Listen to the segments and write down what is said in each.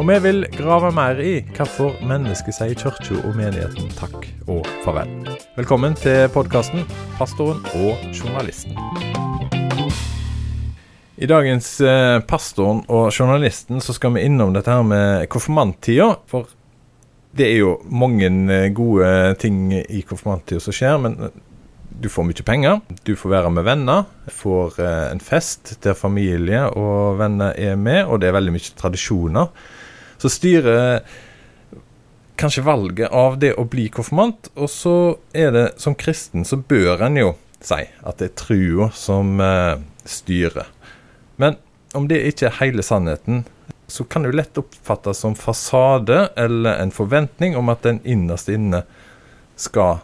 Og vi vil grave mer i hvorfor mennesket sier kirka og menigheten takk og farvel. Velkommen til podkasten 'Pastoren og journalisten'. I dagens eh, Pastoren og journalisten så skal vi innom dette her med konfirmanttida. For det er jo mange eh, gode ting i konfirmanttida som skjer, men du får mye penger, du får være med venner, får eh, en fest der familie og venner er med, og det er veldig mye tradisjoner. Så styrer kanskje valget av det å bli konfirmant, og så er det som kristen så bør en jo si at det er trua som eh, styrer. Men om det ikke er hele sannheten, så kan det jo lett oppfattes som fasade eller en forventning om at den innerst inne skal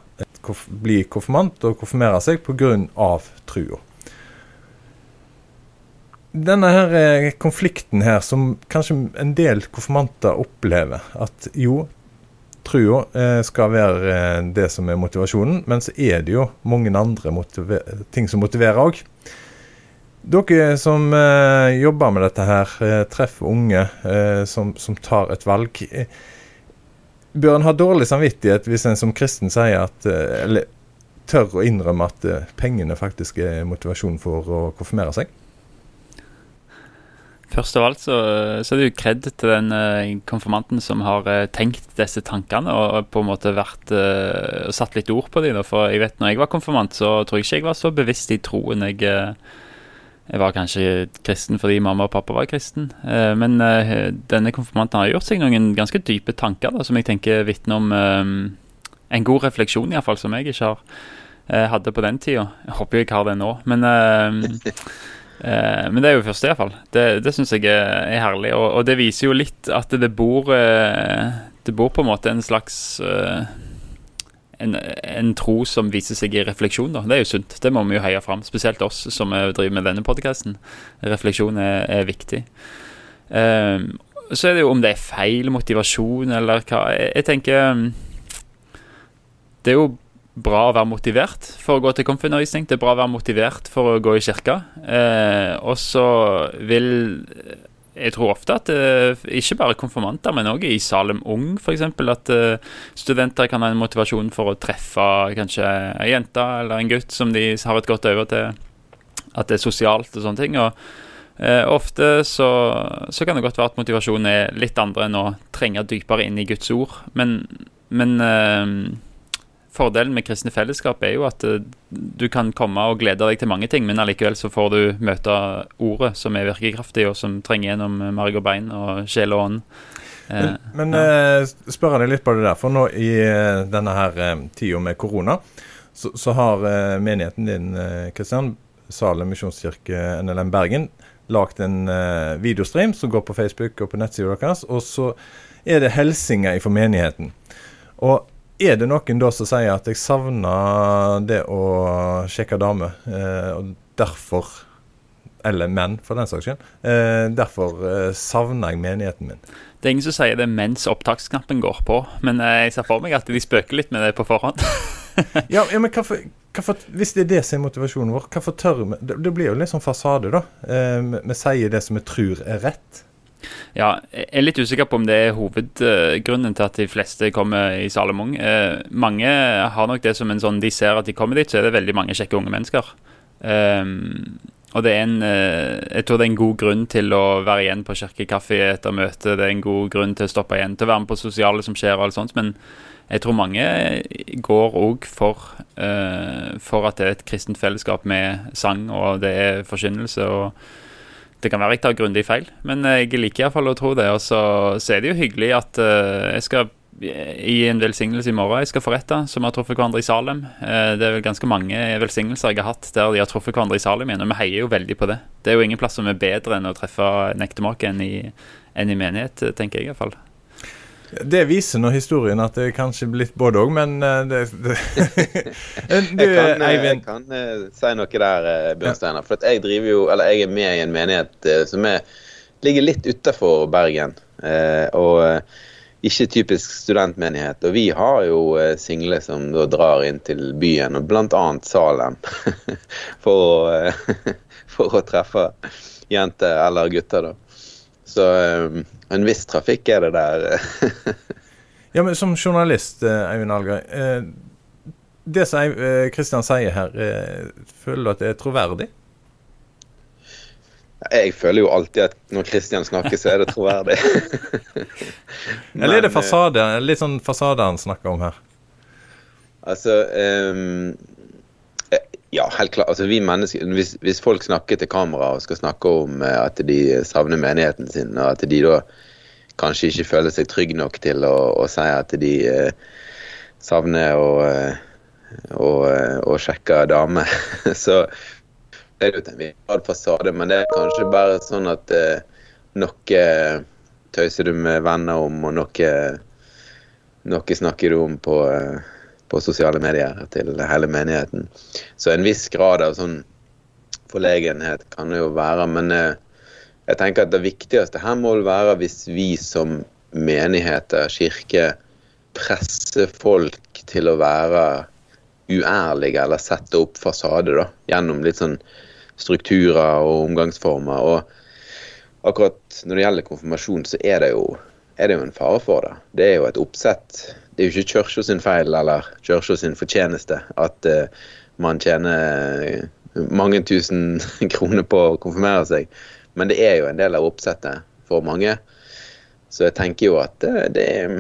bli konfirmant og konfirmere seg pga. trua. Denne her eh, konflikten her, som kanskje en del konfirmanter opplever, at jo, trua eh, skal være eh, det som er motivasjonen, men så er det jo mange andre ting som motiverer òg. Dere som jobber med dette her, treffer unge som, som, tar et valg. Bør en ha dårlig samvittighet hvis en som kristen sier at Eller tør å innrømme at pengene faktisk er motivasjon for å konfirmere seg? Først av alt så, så er det jo kred til den uh, konfirmanten som har uh, tenkt disse tankene og på en måte vært uh, satt litt ord på dem. For jeg vet når jeg var konfirmant, så tror jeg ikke jeg var så bevisst i troen. Jeg, jeg var kanskje kristen fordi mamma og pappa var kristen. Men denne konfirmanten har gjort seg noen ganske dype tanker da, som jeg tenker vitner om en god refleksjon, iallfall, som jeg ikke har, hadde på den tida. Jeg håper jeg har det nå. Men, men det er jo første, iallfall. Det, det syns jeg er herlig. Og, og, det viser jo litt at det bor, det bor på en måte en slags en, en, tro som viser seg i refleksjon. Da. Det er jo sunt. Det må vi jo heie fram. Spesielt oss som driver med denne podkasten. Refleksjon er, er viktig. Um, så er det jo om det er feil motivasjon eller hva. Jeg, jeg, tenker Det er jo bra å være motivert for å gå til konfirmasjonsundervisning. Det er bra å være motivert for å gå i kirka. Eh, og så vil jeg tror ofte at eh, ikke bare konfirmanter, men òg i Salem Ung f.eks. At eh, studenter kan ha en motivasjon for å treffe kanskje ei jente eller en gutt som de har et godt øye til. At det er sosialt og sånne ting. og uh, Ofte så, så, kan det godt være at motivasjonen er litt andre enn å trenge dypere inn i Guds ord. Men, men Fordelen med kristne fellesskap er jo at uh, du kan komme og glede deg til mange ting, men allikevel så får du møte ordet som er virkekraftig, og som trenger gjennom marg og bein og sjel og ånd. Men, men ja. spør jeg deg litt på det der, for nå i denne her tida med korona, så, så har menigheten din, Kristian, Salem misjonskirke NLM Bergen, lagd en videostream som går på Facebook og på nettsida deres, og så er det hilsener fra menigheten. Og er det noen da som sier at jeg savner det å sjekke damer, eh, og derfor Eller menn, for den saks skyld. Eh, derfor eh, savner jeg menigheten min. Det er ingen som sier det mens opptaksknappen går på, men eh, jeg ser for meg at de spøker litt med det på forhånd. ja, ja, men hvorfor, Hvis det er det som er motivasjonen vår, hvorfor tør vi det, det blir jo litt sånn fasade, da. Eh, vi sier det som vi tror er rett. Ja, jeg er litt usikker på om det er hovedgrunnen til at de fleste kommer i Salomon. Eh, mange har nok det som en sånn De ser at de kommer dit, så er det veldig mange kjekke unge mennesker. Eh, og det er en eh, Jeg tror det er en god grunn til å være igjen på kirkekaffe etter møte. Det er en god grunn til å stoppe igjen, til å være med på sosiale som skjer og alt sånt. Men jeg tror mange går òg for, eh, for at det er et kristent fellesskap med sang, og det er forkynnelse. og det kan være jeg tar grundig feil, men jeg liker iallfall å tro det. Og så, så, er det jo hyggelig at uh, jeg skal i en velsignelse i morgen jeg skal forrette, som har truffet hverandre i Salem. Uh, det er vel ganske mange velsignelser jeg har hatt der de har truffet hverandre i Salem igjen, og vi heier jo veldig på det. Det er jo ingen plass som er bedre enn å treffe en ektemake enn, enn, i menighet, tenker jeg iallfall. Det viser nå historien at det kanskje blitt litt både òg, men uh, det, det. du, jeg kan, Jeg kan uh, si noe der, uh, Bjørnsteinar. For jeg driver jo, eller jeg er med i en menighet som er, ligger litt utafor Bergen. og ikke typisk studentmenighet. Og vi har jo eh, single som da drar inn til byen, og bl.a. Salem, for, å, eh, for å treffe jenter eller gutter, da. Så eh, en viss trafikk er det der. ja, men som journalist, Eivind Algar. Det som Kristian sier her, føler du at det er troverdig? Jeg føler jo alltid at når Kristian snakker, så er det troverdig. Eller er det fasade? Litt sånn fasade han snakker om her? Altså um, Ja, helt klart. Altså, vi hvis, hvis, folk snakker til kamera og skal snakke om uh, at de savner menigheten sin, og at de da kanskje ikke føler seg trygge nok til å, å si at de eh, savner å, uh, å, å sjekke damer, så er det jo til en viss fasade, men det er kanskje bare sånn at eh, noe tøyser du med venner om, og noe, noe snakker du om på, eh, på, sosiale medier til hele menigheten. Så en viss grad av sånn forlegenhet kan det jo være, men eh, jeg tenker at det viktigste her må være hvis vi som menigheter, kirke, presser folk til å være uærlige eller sette opp fasade da, gjennom litt sånn strukturer og omgangsformer. Og akkurat når det gjelder konfirmasjon, så er det jo, er det jo en fare for det. Det er jo et oppsett. Det er jo ikke Kjørsjå sin feil eller Kjørsjå sin fortjeneste at uh, man tjener mange tusen kroner på å konfirmere seg, men det er jo en del av oppsettet for mange. Så jeg tenker jo at det, det er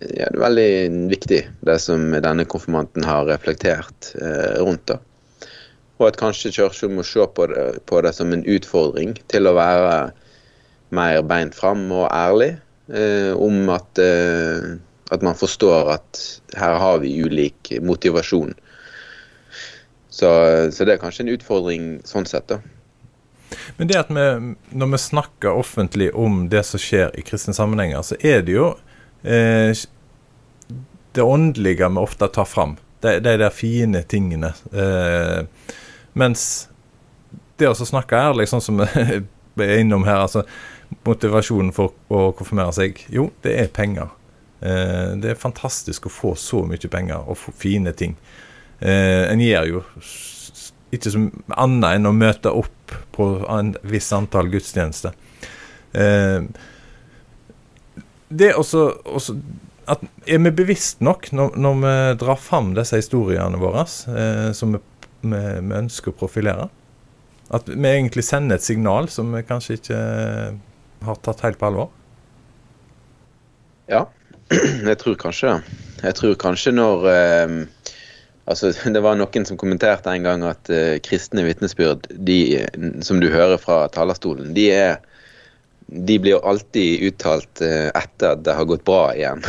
ja, det er veldig viktig, det som denne konfirmanten har reflektert eh, rundt. da. Og at kanskje Kirka må se på det, på det, som en utfordring til å være mer beint fram og ærlig eh, om at, eh, at, man forstår at her har vi ulik motivasjon. Så, så, det er kanskje en utfordring sånn sett, da. Men det at vi, når vi snakker offentlig om det som skjer i kristne sammenhenger, så er det jo eh, det åndelige vi ofte tar fram. De, de der fine tingene. Eh, mens det å snakke ærlig, sånn som vi er innom her, altså motivasjonen for å konfirmere seg, jo, det er penger. Eh, det er fantastisk å få så mye penger og få fine ting. Eh, en gjør jo ikke så annet enn å møte opp på en viss antall gudstjenester. Eh, det også, også at, Er vi bevisst nok når, når, vi drar fram disse historiene våre, som vi vi, vi, ønsker å profilere. At vi egentlig sender et signal som vi kanskje ikke har tatt helt på alvor. Ja, jeg tror kanskje. Jeg tror kanskje når eh, Altså, det var noen som kommenterte en gang at eh, kristne vitnesbyrd, de som du hører fra talerstolen, de er de blir alltid uttalt eh, etter at det har gått bra igjen.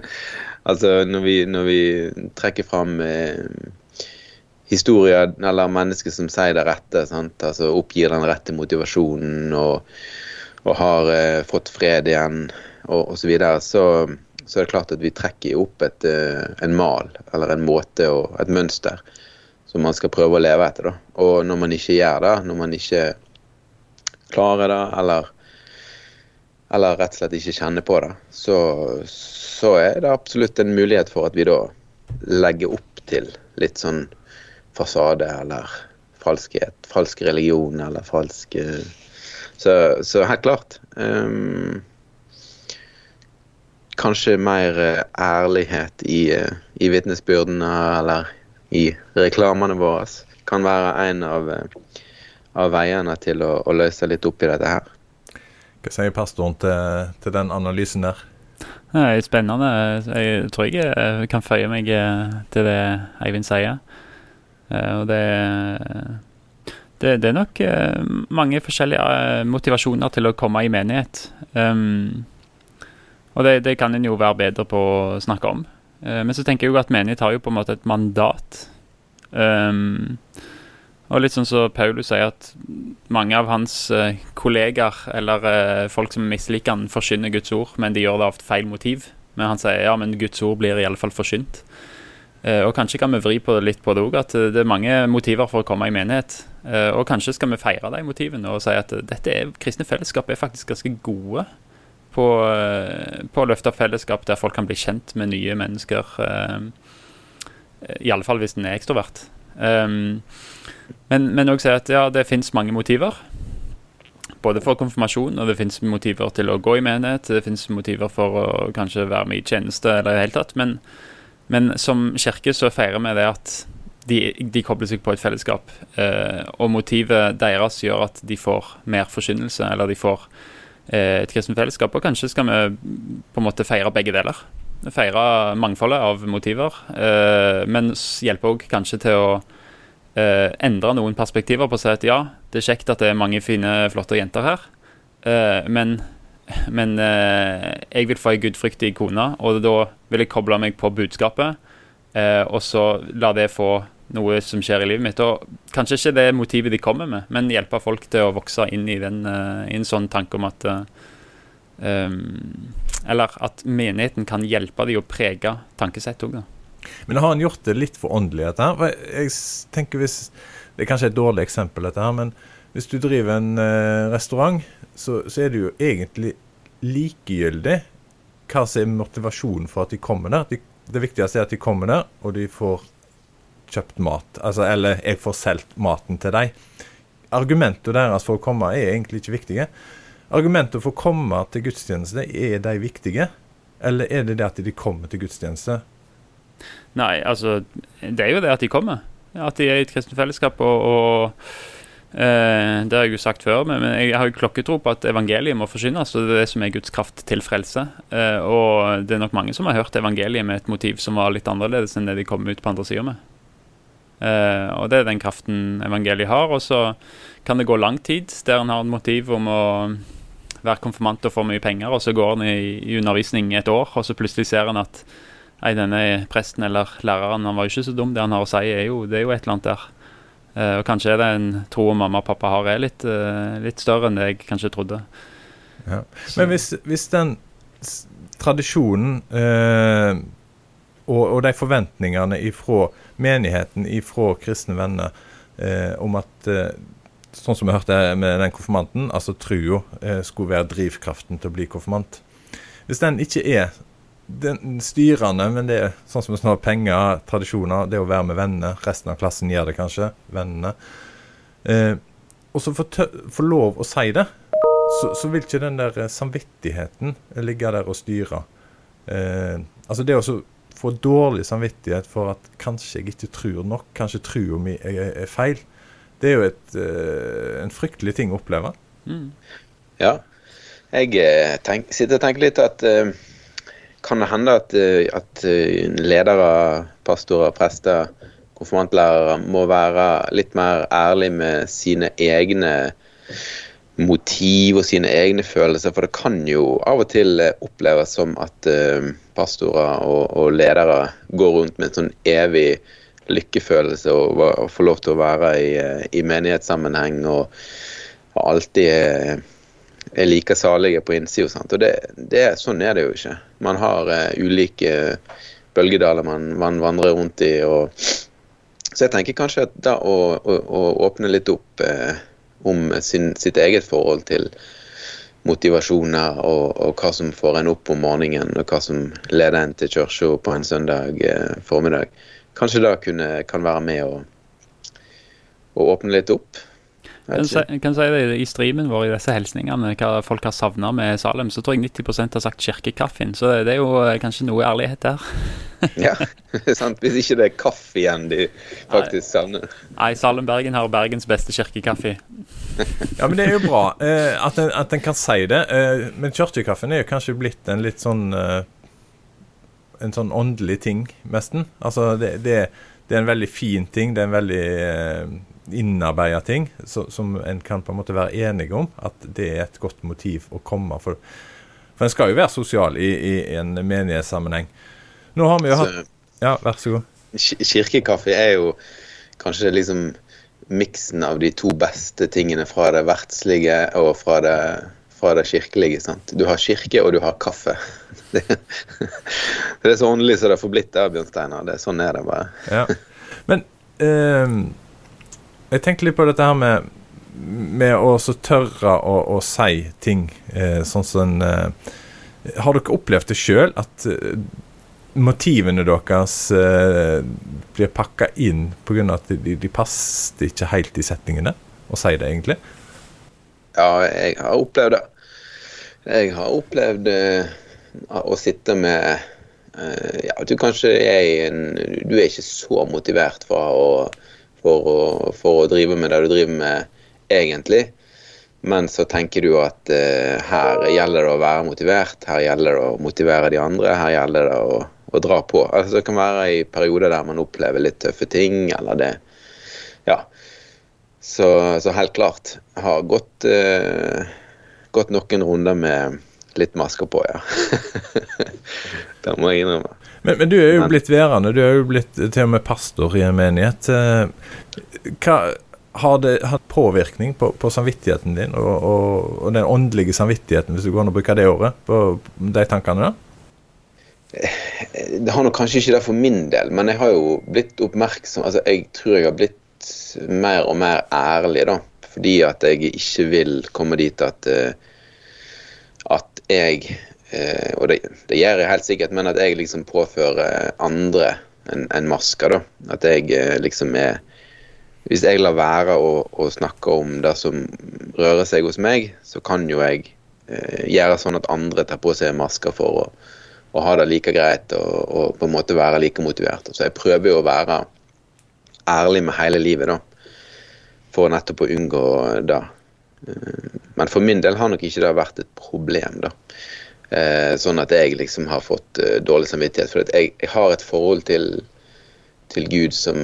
altså når vi, når vi trekker fram eh, historier eller mennesker som sier det rette. Sant? Altså Oppgir den rette motivasjonen og, og har eh, fått fred igjen og osv. Så, videre, så så er det klart at vi trekker opp et, eh, en mal eller en måte og et mønster som man skal prøve å leve etter. Da. Og når man ikke gjør det, når man ikke klarer det, eller, eller rett og slett ikke kjenner på det, så, så er det absolutt en mulighet for at vi da legger opp til litt sånn fasade eller falskhet. Falsk religion eller falsk eh, så, så, helt klart. Um, kanskje mer eh, ærlighet i, eh, i vitnesbyrdene eller i reklamene våre kan være en av, av veiene til å, å, løse litt opp i dette her. Hva sier pastoren til, til den analysen der? Det er spennende. Jeg tror jeg kan føye meg til det Eivind sier. Eh, og det, det, det, er nok eh, mange forskjellige eh, motivasjoner til å komme i menighet. Um, og det, det, kan en jo være bedre på å snakke om. men så tenker jeg jo at menighet har jo på en måte et mandat. Um, og litt sånn som så Paulus sier, at mange av hans uh, kollegaer eller uh, folk som misliker han, forkynner Guds ord, men de gjør det av feil motiv. Men han sier ja, men Guds ord blir iallfall forsynt. Eh, og kanskje kan vi vri på det litt på det òg, at det er mange motiver for å komme i menighet. Eh, og kanskje skal vi feire de motivene og si at dette er, kristne fellesskap er faktisk ganske gode på, eh, på å løfte fellesskap der folk kan bli kjent med nye mennesker. I alle fall hvis en er ekstrovert. men òg si at ja, det fins mange motiver både for konfirmasjon, og det fins motiver til å gå i menighet. Det fins motiver for å kanskje være med i tjeneste eller i det hele tatt. Men, men som kirke så feirer vi det at de, de kobler seg på et fellesskap. Eh, og motivet deres gjør at de får mer forkynnelse, eller de får eh, et kristent fellesskap. Og kanskje skal vi på en måte feire begge deler. Feire mangfoldet av motiver, eh, men hjelpe òg kanskje til å eh, endre noen perspektiver på å si at ja, det er kjekt at det er mange fine, flotte jenter her, eh, men, men eh, jeg vil få ei gudfryktig kone, og da vil jeg koble meg på budskapet, eh, og så la det få noe som skjer i livet mitt. Og kanskje ikke det er motivet de kommer med, men hjelpe folk til å vokse inn i, den, uh, en sånn tanke om at uh, um, Eller at menigheten kan hjelpe dem å prege tankesettet òg, da. Men har han gjort det litt for åndelig, dette her? Jeg tenker hvis, Det er kanskje et dårlig eksempel, dette her, men hvis du driver en uh, restaurant, så, så, er det jo egentlig likegyldig hva som er motivasjonen for at de kommer der. De, det viktigste er at de kommer der, og de får kjøpt mat. Altså, eller jeg får solgt maten til dem. Argumentene deres for å komme er egentlig ikke viktige. Argumentene for å komme til gudstjeneste, er de viktige? Eller er det det at de kommer til gudstjeneste Nei, altså Det er jo det at de kommer. At de er i et kristent fellesskap. Og, og eh, det har jeg jo sagt før, men, jeg har jo klokketro på at evangeliet må forsynes. Og det er det som er Guds kraft til frelse. Eh, og det er nok mange som har hørt evangeliet med et motiv som var litt annerledes enn det de kom ut på andre sida med. Eh, og det er den kraften evangeliet har. Og så kan det gå lang tid der en har et motiv om å være konfirmant og få mye penger, og så går en i, i undervisning et år, og så plutselig ser en at Nei, denne presten eller læreren han var jo ikke så dum. Det han har å si, er jo, det er jo et eller annet der. Eh, og Kanskje er det en tro mamma og pappa har er litt, eh, litt større enn det jeg kanskje trodde. Ja. Men hvis, hvis, den tradisjonen uh, og, og, de forventningene ifra menigheten, ifra kristne venner, om at Sånn som vi hørte med den konfirmanten, altså trua skulle være drivkraften til å bli konfirmant. Hvis den ikke er den styrende, men det er sånn som sånn, penger, tradisjoner, det å være med venner. Resten av klassen gjør det kanskje. Vennene. Eh, og så få lov å si det, så, så, vil ikke den der eh, samvittigheten ligge der og styre. Eh, altså det å få dårlig samvittighet for at kanskje jeg ikke tror nok, kanskje trua mi er, er, feil, det er jo et, eh, en fryktelig ting å oppleve. Mm. Ja. Jeg eh, tenk, sitter og tenker litt at uh, kan det hende at, at ledere, pastorer, prester, konfirmantlærere må være litt mer ærlige med sine egne motiv og sine egne følelser. For det kan jo av og til oppleves som at pastorer og, og ledere går rundt med en sånn evig lykkefølelse og, og får lov til å være i, i menighetssammenheng og, og alltid er like salige på innsida. Og sånn er det jo ikke. Man har uh, ulike bølgedaler man, man, vandrer rundt i. Og, så jeg tenker kanskje at da å, å, å åpne litt opp uh, om sin, sitt eget forhold til motivasjoner og, og, hva som får en opp om morgenen, og hva som leder en til kirka på en søndag eh, formiddag, kanskje da kan være med å, å åpne litt opp. Kan si, kan si det I streamen vår i disse hilsningene, hva folk har savna med Salem, så tror jeg 90% har sagt kirkekaffen. Så det er jo eh, kanskje noe ærlighet der. ja, sant. Hvis ikke det er kaffe igjen de faktisk savner. Nei, Salem Bergen har Bergens beste kirkekaffe. ja, men det er jo bra eh, at, en, at, en, kan si det. Eh, men kirkekaffen er jo kanskje blitt en litt sånn eh, En sånn åndelig ting, nesten. Altså, det, det, det, er en veldig fin ting. Det er en veldig eh, innarbeida ting så, som en kan på en måte være enige om at det er et godt motiv å komme. For, for en skal jo være sosial i, i en menighetssammenheng. Nå har vi jo hatt Ja, vær så god. Kirkekaffe er jo kanskje liksom miksen av de to beste tingene fra det verdslige og fra det fra det kirkelige. sant? Du har kirke, og du har kaffe. Det, det er så åndelig som det får blitt der, Bjørn Steinar. Det, sånn er det bare. Ja. Men eh, jeg tenkte litt på dette her med, med å tørre å, å si ting eh, sånn som eh, Har dere opplevd det sjøl, at eh, motivene deres eh, blir pakka inn pga. at de, de passet ikke helt i setningene? Å si det, egentlig? Ja, jeg har opplevd det. Jeg har opplevd eh, å sitte med eh, Ja, du kanskje er en Du er ikke så motivert for å, for å, for å drive med det du driver med, egentlig. Men så tenker du at eh, her gjelder det å være motivert, her gjelder det å motivere de andre, her gjelder det å, å dra på. Altså, det kan være i perioder der man opplever litt tøffe ting, eller det Ja. Så, så helt klart. Har gått, eh, gått noen runder med litt masker på, ja. det må jeg innrømme. Men, men, du er jo blitt værende. Du er jo blitt til og med pastor i en menighet. Eh, Hva har det hatt påvirkning på, på samvittigheten din og, og, og den åndelige samvittigheten, hvis du går an å bruke det året, på de tankene der? Det har nok kanskje ikke det for min del, men jeg har jo blitt oppmerksom Altså, jeg tror jeg har blitt mer og mer ærlig, da. Fordi at jeg ikke vil komme dit at uh, jeg eh, Og det, det gjør jeg helt sikkert, men at jeg liksom påfører andre en, en maske, da. At jeg eh, liksom er Hvis jeg lar være å, å snakke om det som rører seg hos meg, så kan jo jeg eh, gjøre sånn at andre tar på seg masker for å å ha det like greit og, og på en måte være like motivert. Så jeg prøver jo å være ærlig med hele livet, da. For nettopp å unngå det. Eh, Men for min del har nok ikke det vært et problem, da. Eh, Sånn at jeg liksom har fått eh, dårlig samvittighet. For at jeg, jeg har et forhold til, til Gud som,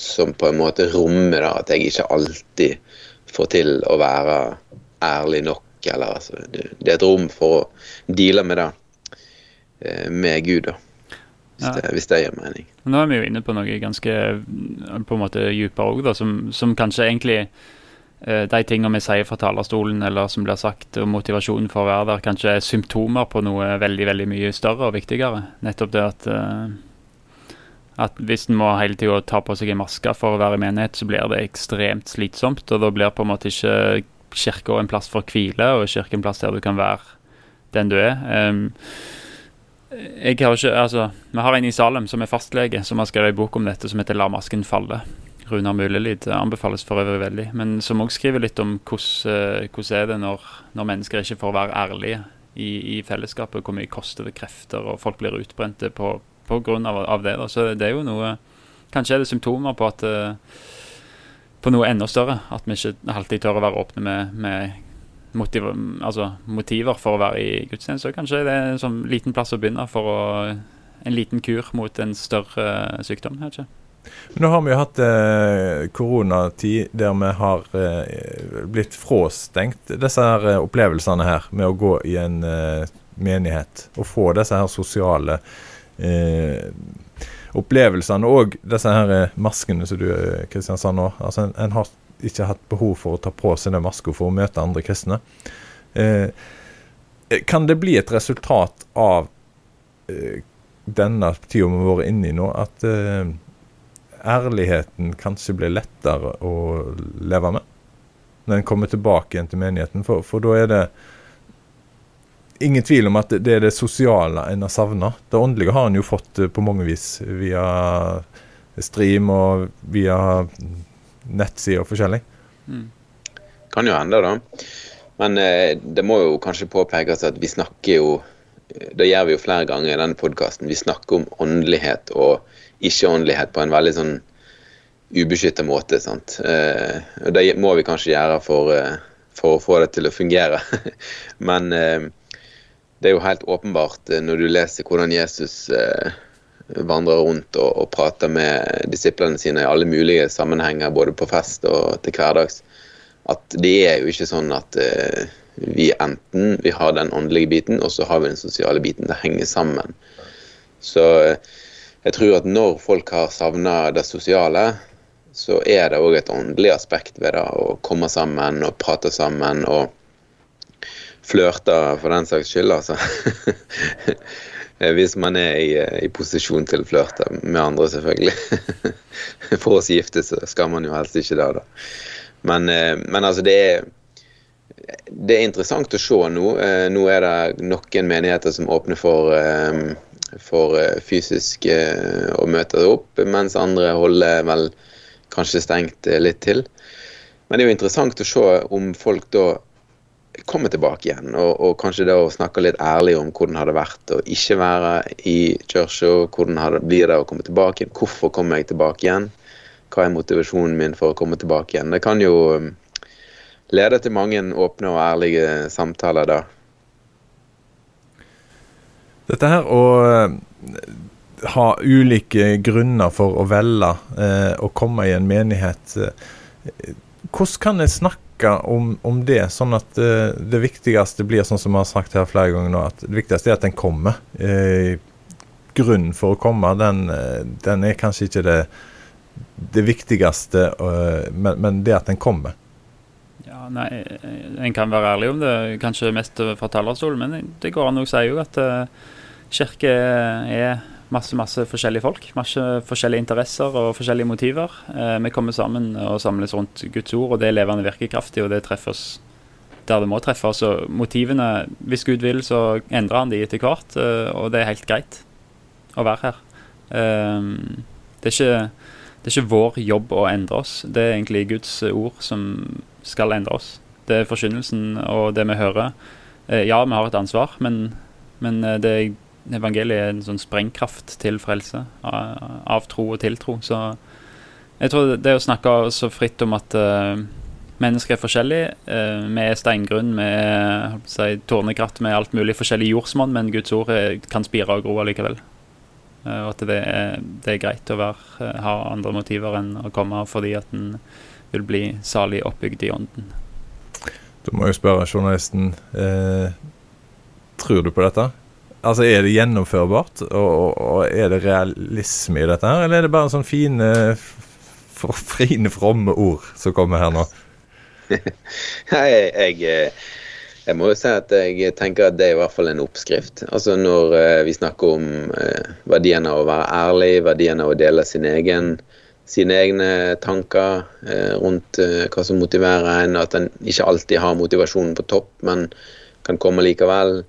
som på en måte rommer da, at jeg ikke alltid får til å være ærlig nok. Eller, altså, det, det er et rom for å deale med det med Gud, da. Hvis, Ja. det, hvis det gir mening. Nå er vi jo inne på noe ganske på en måte dypere òg, som, som kanskje egentlig de tingene vi sier fra talerstolen, eller som blir sagt, og motivasjonen for å være der, kanskje er symptomer på noe veldig veldig mye større og viktigere. Nettopp det at eh, at hvis en må hele tida ta på seg en maske for å være i menighet, så blir det ekstremt slitsomt. Og da blir på en måte ikke kirka en plass for hvile, og kirka en plass der du kan være den du er. Um, jeg har ikke, altså, Vi har en i Salem som er fastlege, som har skrevet en bok om dette som heter 'La masken falle'. Runar Mulelid det anbefales for øvrig veldig. Men som også skriver litt om eh, hvordan er det når, når mennesker ikke får være ærlige i, i fellesskapet. Hvor mye koster det krefter, og folk blir utbrente på, på grunn av, av det. Da. Så det er jo noe Kanskje er det symptomer på at eh, på noe enda større. At vi ikke alltid tør å være åpne med, med motiv, altså, motiver for å være i gudstjeneste. Kanskje det er en sånn liten plass å begynne for å, en liten kur mot en større sykdom. Jeg ikke. Nå har vi jo hatt eh, koronatid der vi har eh, blitt fråstengt disse her eh, opplevelsene her med å gå i en eh, menighet og få disse her sosiale eh, opplevelsene og disse her eh, maskene som du Kristian sa nå. Altså, en, en har ikke hatt behov for å ta på seg den maska for å møte andre kristne. Kan det bli et resultat av denne tida vi har vært inne i nå, at ærligheten kanskje blir lettere å leve med når en kommer tilbake igjen til menigheten. For, for da er det ingen tvil om at det, er det sosiale en har savna. Det åndelige har en jo fått eh, på mange vis via stream og via nettsider og forskjellig. Mm. Kan jo hende, da. Men eh, det må jo kanskje påpekes at vi snakker jo Det gjør vi jo flere ganger i denne podkasten. Vi snakker om åndelighet og ikke-åndelighet på en veldig sånn ubeskytta måte. sant? Eh, og Det må vi kanskje gjøre for, eh, for å få det til å fungere. Men eh, det er jo helt åpenbart når du leser hvordan Jesus vandrer rundt og, og prater med disiplene sine i alle mulige sammenhenger, både på fest og til hverdags, at det er jo ikke sånn at vi enten vi har den åndelige biten, og så har vi den sosiale biten. Det henger sammen. Så eh, jeg tror at når folk har savna det sosiale, så er det òg et åndelig aspekt ved det å komme sammen og prate sammen og flørte, for den saks skyld, altså. Hvis man er i, i posisjon til å flørte med andre, selvfølgelig. For oss gifte så skal man jo helst ikke det, da. Men, men altså, det er det er interessant å se nå. Nå er det noen menigheter som åpner for, for fysisk å møte opp, mens andre holder vel kanskje stengt litt til. Men det er jo interessant å se om folk da kommer tilbake igjen. Og, og kanskje da snakke litt ærlig om hvordan det hadde vært å ikke være i kirka. Hvordan det, blir det å komme tilbake igjen? Hvorfor kommer jeg tilbake igjen? Hva er motivasjonen min for å komme tilbake igjen? Det kan jo um, lede til mange åpne og ærlige samtaler da. Dette her å uh, ha ulike grunner for å velge eh, å komme i en menighet. Eh, hvordan kan jeg snakke om, om det, sånn at eh, det viktigste blir sånn som vi har sagt her flere ganger nå, at det viktigste er at den kommer. Eh, grunnen for å komme, den, uh, den, er kanskje ikke det, det viktigste, men, men, det at den kommer. Nei, En kan være ærlig om det, kanskje mest fra talerstolen, men det går an å si jo at kirke er masse masse forskjellige folk. Masse forskjellige interesser og forskjellige motiver. Eh, vi kommer sammen og samles rundt Guds ord, og det er levende virkekraftig, og det treffer oss der det må treffe oss. Og motivene, hvis Gud vil, så endrer han de etter hvert, eh, og det er helt greit å være her. Eh, det, er ikke, det er ikke vår jobb å endre oss, det er egentlig Guds ord som skal endre oss. Det er forkynnelsen og det vi hører. Eh, ja, vi har et ansvar, men, men det er evangeliet er en sånn sprengkraft til frelse, av tro og tiltro. Så jeg tror det å snakke så fritt om at uh, mennesker er forskjellige, uh, vi er steingrunn, vi er si, tornekratt, med alt mulig forskjellig jordsmonn, men Guds ord kan spire og gro allikevel. Og at det er, det er greit å være, ha andre motiver enn å komme fordi at en vil bli salig oppbygd i ånden. Da må jeg spørre journalisten, tror du på dette? Altså, Er det gjennomførbart, og, og, er det realisme i dette, her, eller er det bare sånne fine, fine, fromme ord som kommer her nå? Nei, jeg, eh, jeg, må jo si at jeg tenker at det er i hvert fall en oppskrift. Altså Når uh, vi snakker om uh, verdien av å være ærlig, verdien av å dele sin egen, sine egne tanker uh, rundt hva som motiverer en, at en ikke alltid har motivasjonen på topp, men kan komme likevel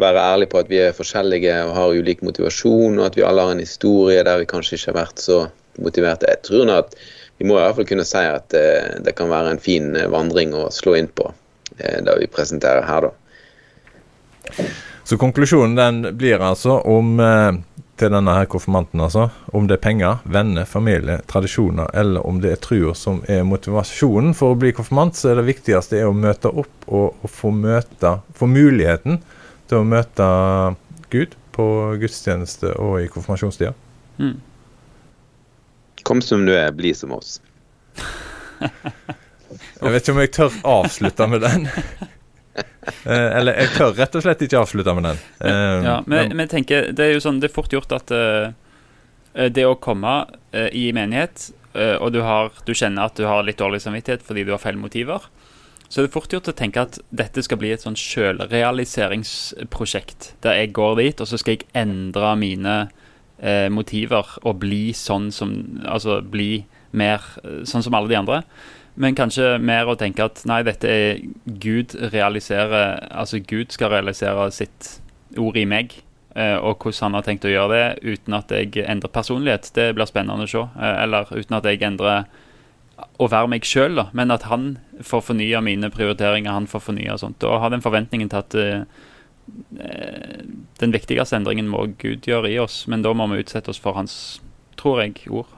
være ærlig på at vi er forskjellige og har ulik motivasjon, og at vi alle har en historie der vi kanskje ikke har vært så motiverte. Jeg tror nå at vi må i hvert fall kunne si at eh, det kan være en fin eh, vandring å slå inn på, da vi presenterer her, da. Så konklusjonen den blir altså om til denne her konfirmanten, altså. Om det er penger, venner, familie, tradisjoner, eller om det er trua som er motivasjonen for å bli konfirmant, så er det viktigste er å møte opp og, og få møte, få muligheten til å møte Gud på gudstjeneste og i konfirmasjonstida. Mm. Kom som du er, bli som oss. jeg vet ikke om jeg tør avslutte med den. Eh, eller jeg tør rett og slett ikke avslutte med den. Uh, ja, men, men tenker, det er jo sånn, det er fort gjort at uh, det å komme uh, i menighet, og du, har, du, kjenner at du har litt dårlig samvittighet fordi du har feil motiver, så det er fort gjort å tenke at dette skal bli et sånn sjølrealiseringsprosjekt. Der jeg går dit, og så skal jeg endre mine eh, motiver og bli sånn som Altså bli mer eh, sånn som alle de andre. Men kanskje mer å tenke at nei, dette er Gud realiserer Altså Gud skal realisere sitt ord i meg. Eh, og hvordan han har tenkt å gjøre det uten at jeg endrer personlighet. Det blir spennende å se. Eh, eller uten at jeg endrer å være meg sjøl, men at han får fornya mine prioriteringer. Han får fornya sånt. Og har den forventningen til at uh, den viktigste endringen må Gud gjøre i oss, men da må vi utsette oss for hans, tror jeg, ord.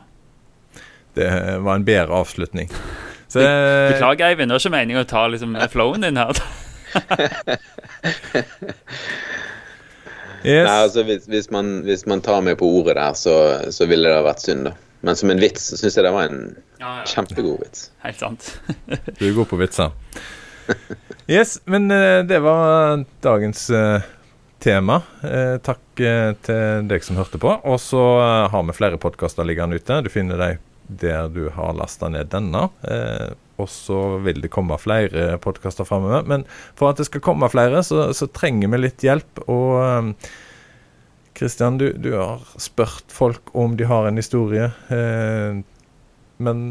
Det var en bedre avslutning. Så, Beklager, Eivind. Det var ikke meningen å ta liksom, flowen din her. yes. Nei, altså, hvis, hvis, man, hvis, man, tar meg på ordet der, så, så ville det vært synd, da. Men som en vits så syns jeg det var en ja, ja. kjempegod vits. Helt sant. du er god på vitser. Yes, men uh, det var dagens uh, tema. Uh, takk til deg som hørte på. Og så har vi flere podkaster liggende ute. Du finner dem der du har lasta ned denne. og så vil det komme flere podkaster framover. Men for at det skal komme flere, så, så trenger vi litt hjelp. Og Kristian, du, du, har spurt folk om de har en historie. Eh, men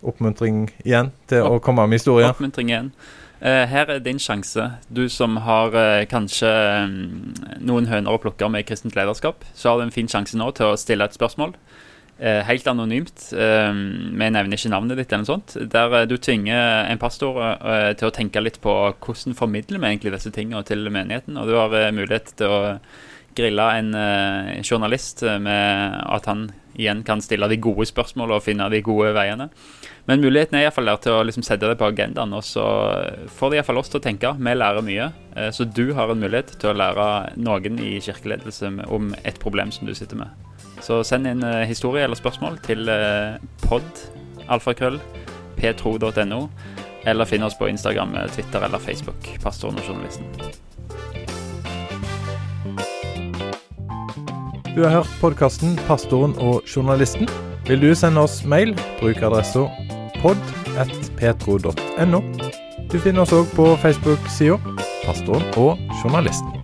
oppmuntring igjen til Opp, å komme med historier. Oppmuntring igjen. Uh, her er din sjanse. Du som har eh, kanskje um, noen høner å plukke med kristent lederskap, så har du en fin sjanse nå til å stille et spørsmål. Uh, helt anonymt. vi nevner ikke navnet ditt, eller noe sånt. Der du tvinger en pastor til å tenke litt på hvordan formidler vi egentlig disse tingene til menigheten. Og du har mulighet til å grille en journalist med at han igjen kan stille de gode spørsmålene og finne de gode veiene. Men muligheten er iallfall der til å liksom sette det på agendaen, og så får de iallfall oss til å tenke. Vi lærer mye, eh, så du har en mulighet til å lære noen i kirkeledelse om et problem som du sitter med. Så send inn eh, historie eller spørsmål til eh, pod, alfakrøll, petro.no, eller finn oss på Instagram, Twitter eller Facebook. Pastoren og journalisten. Du har hørt podkasten 'Pastoren og journalisten'. Vil du sende oss mail, bruk adressa pod.petro.no. Du finner oss òg på Facebook-sida Pastoren og journalisten.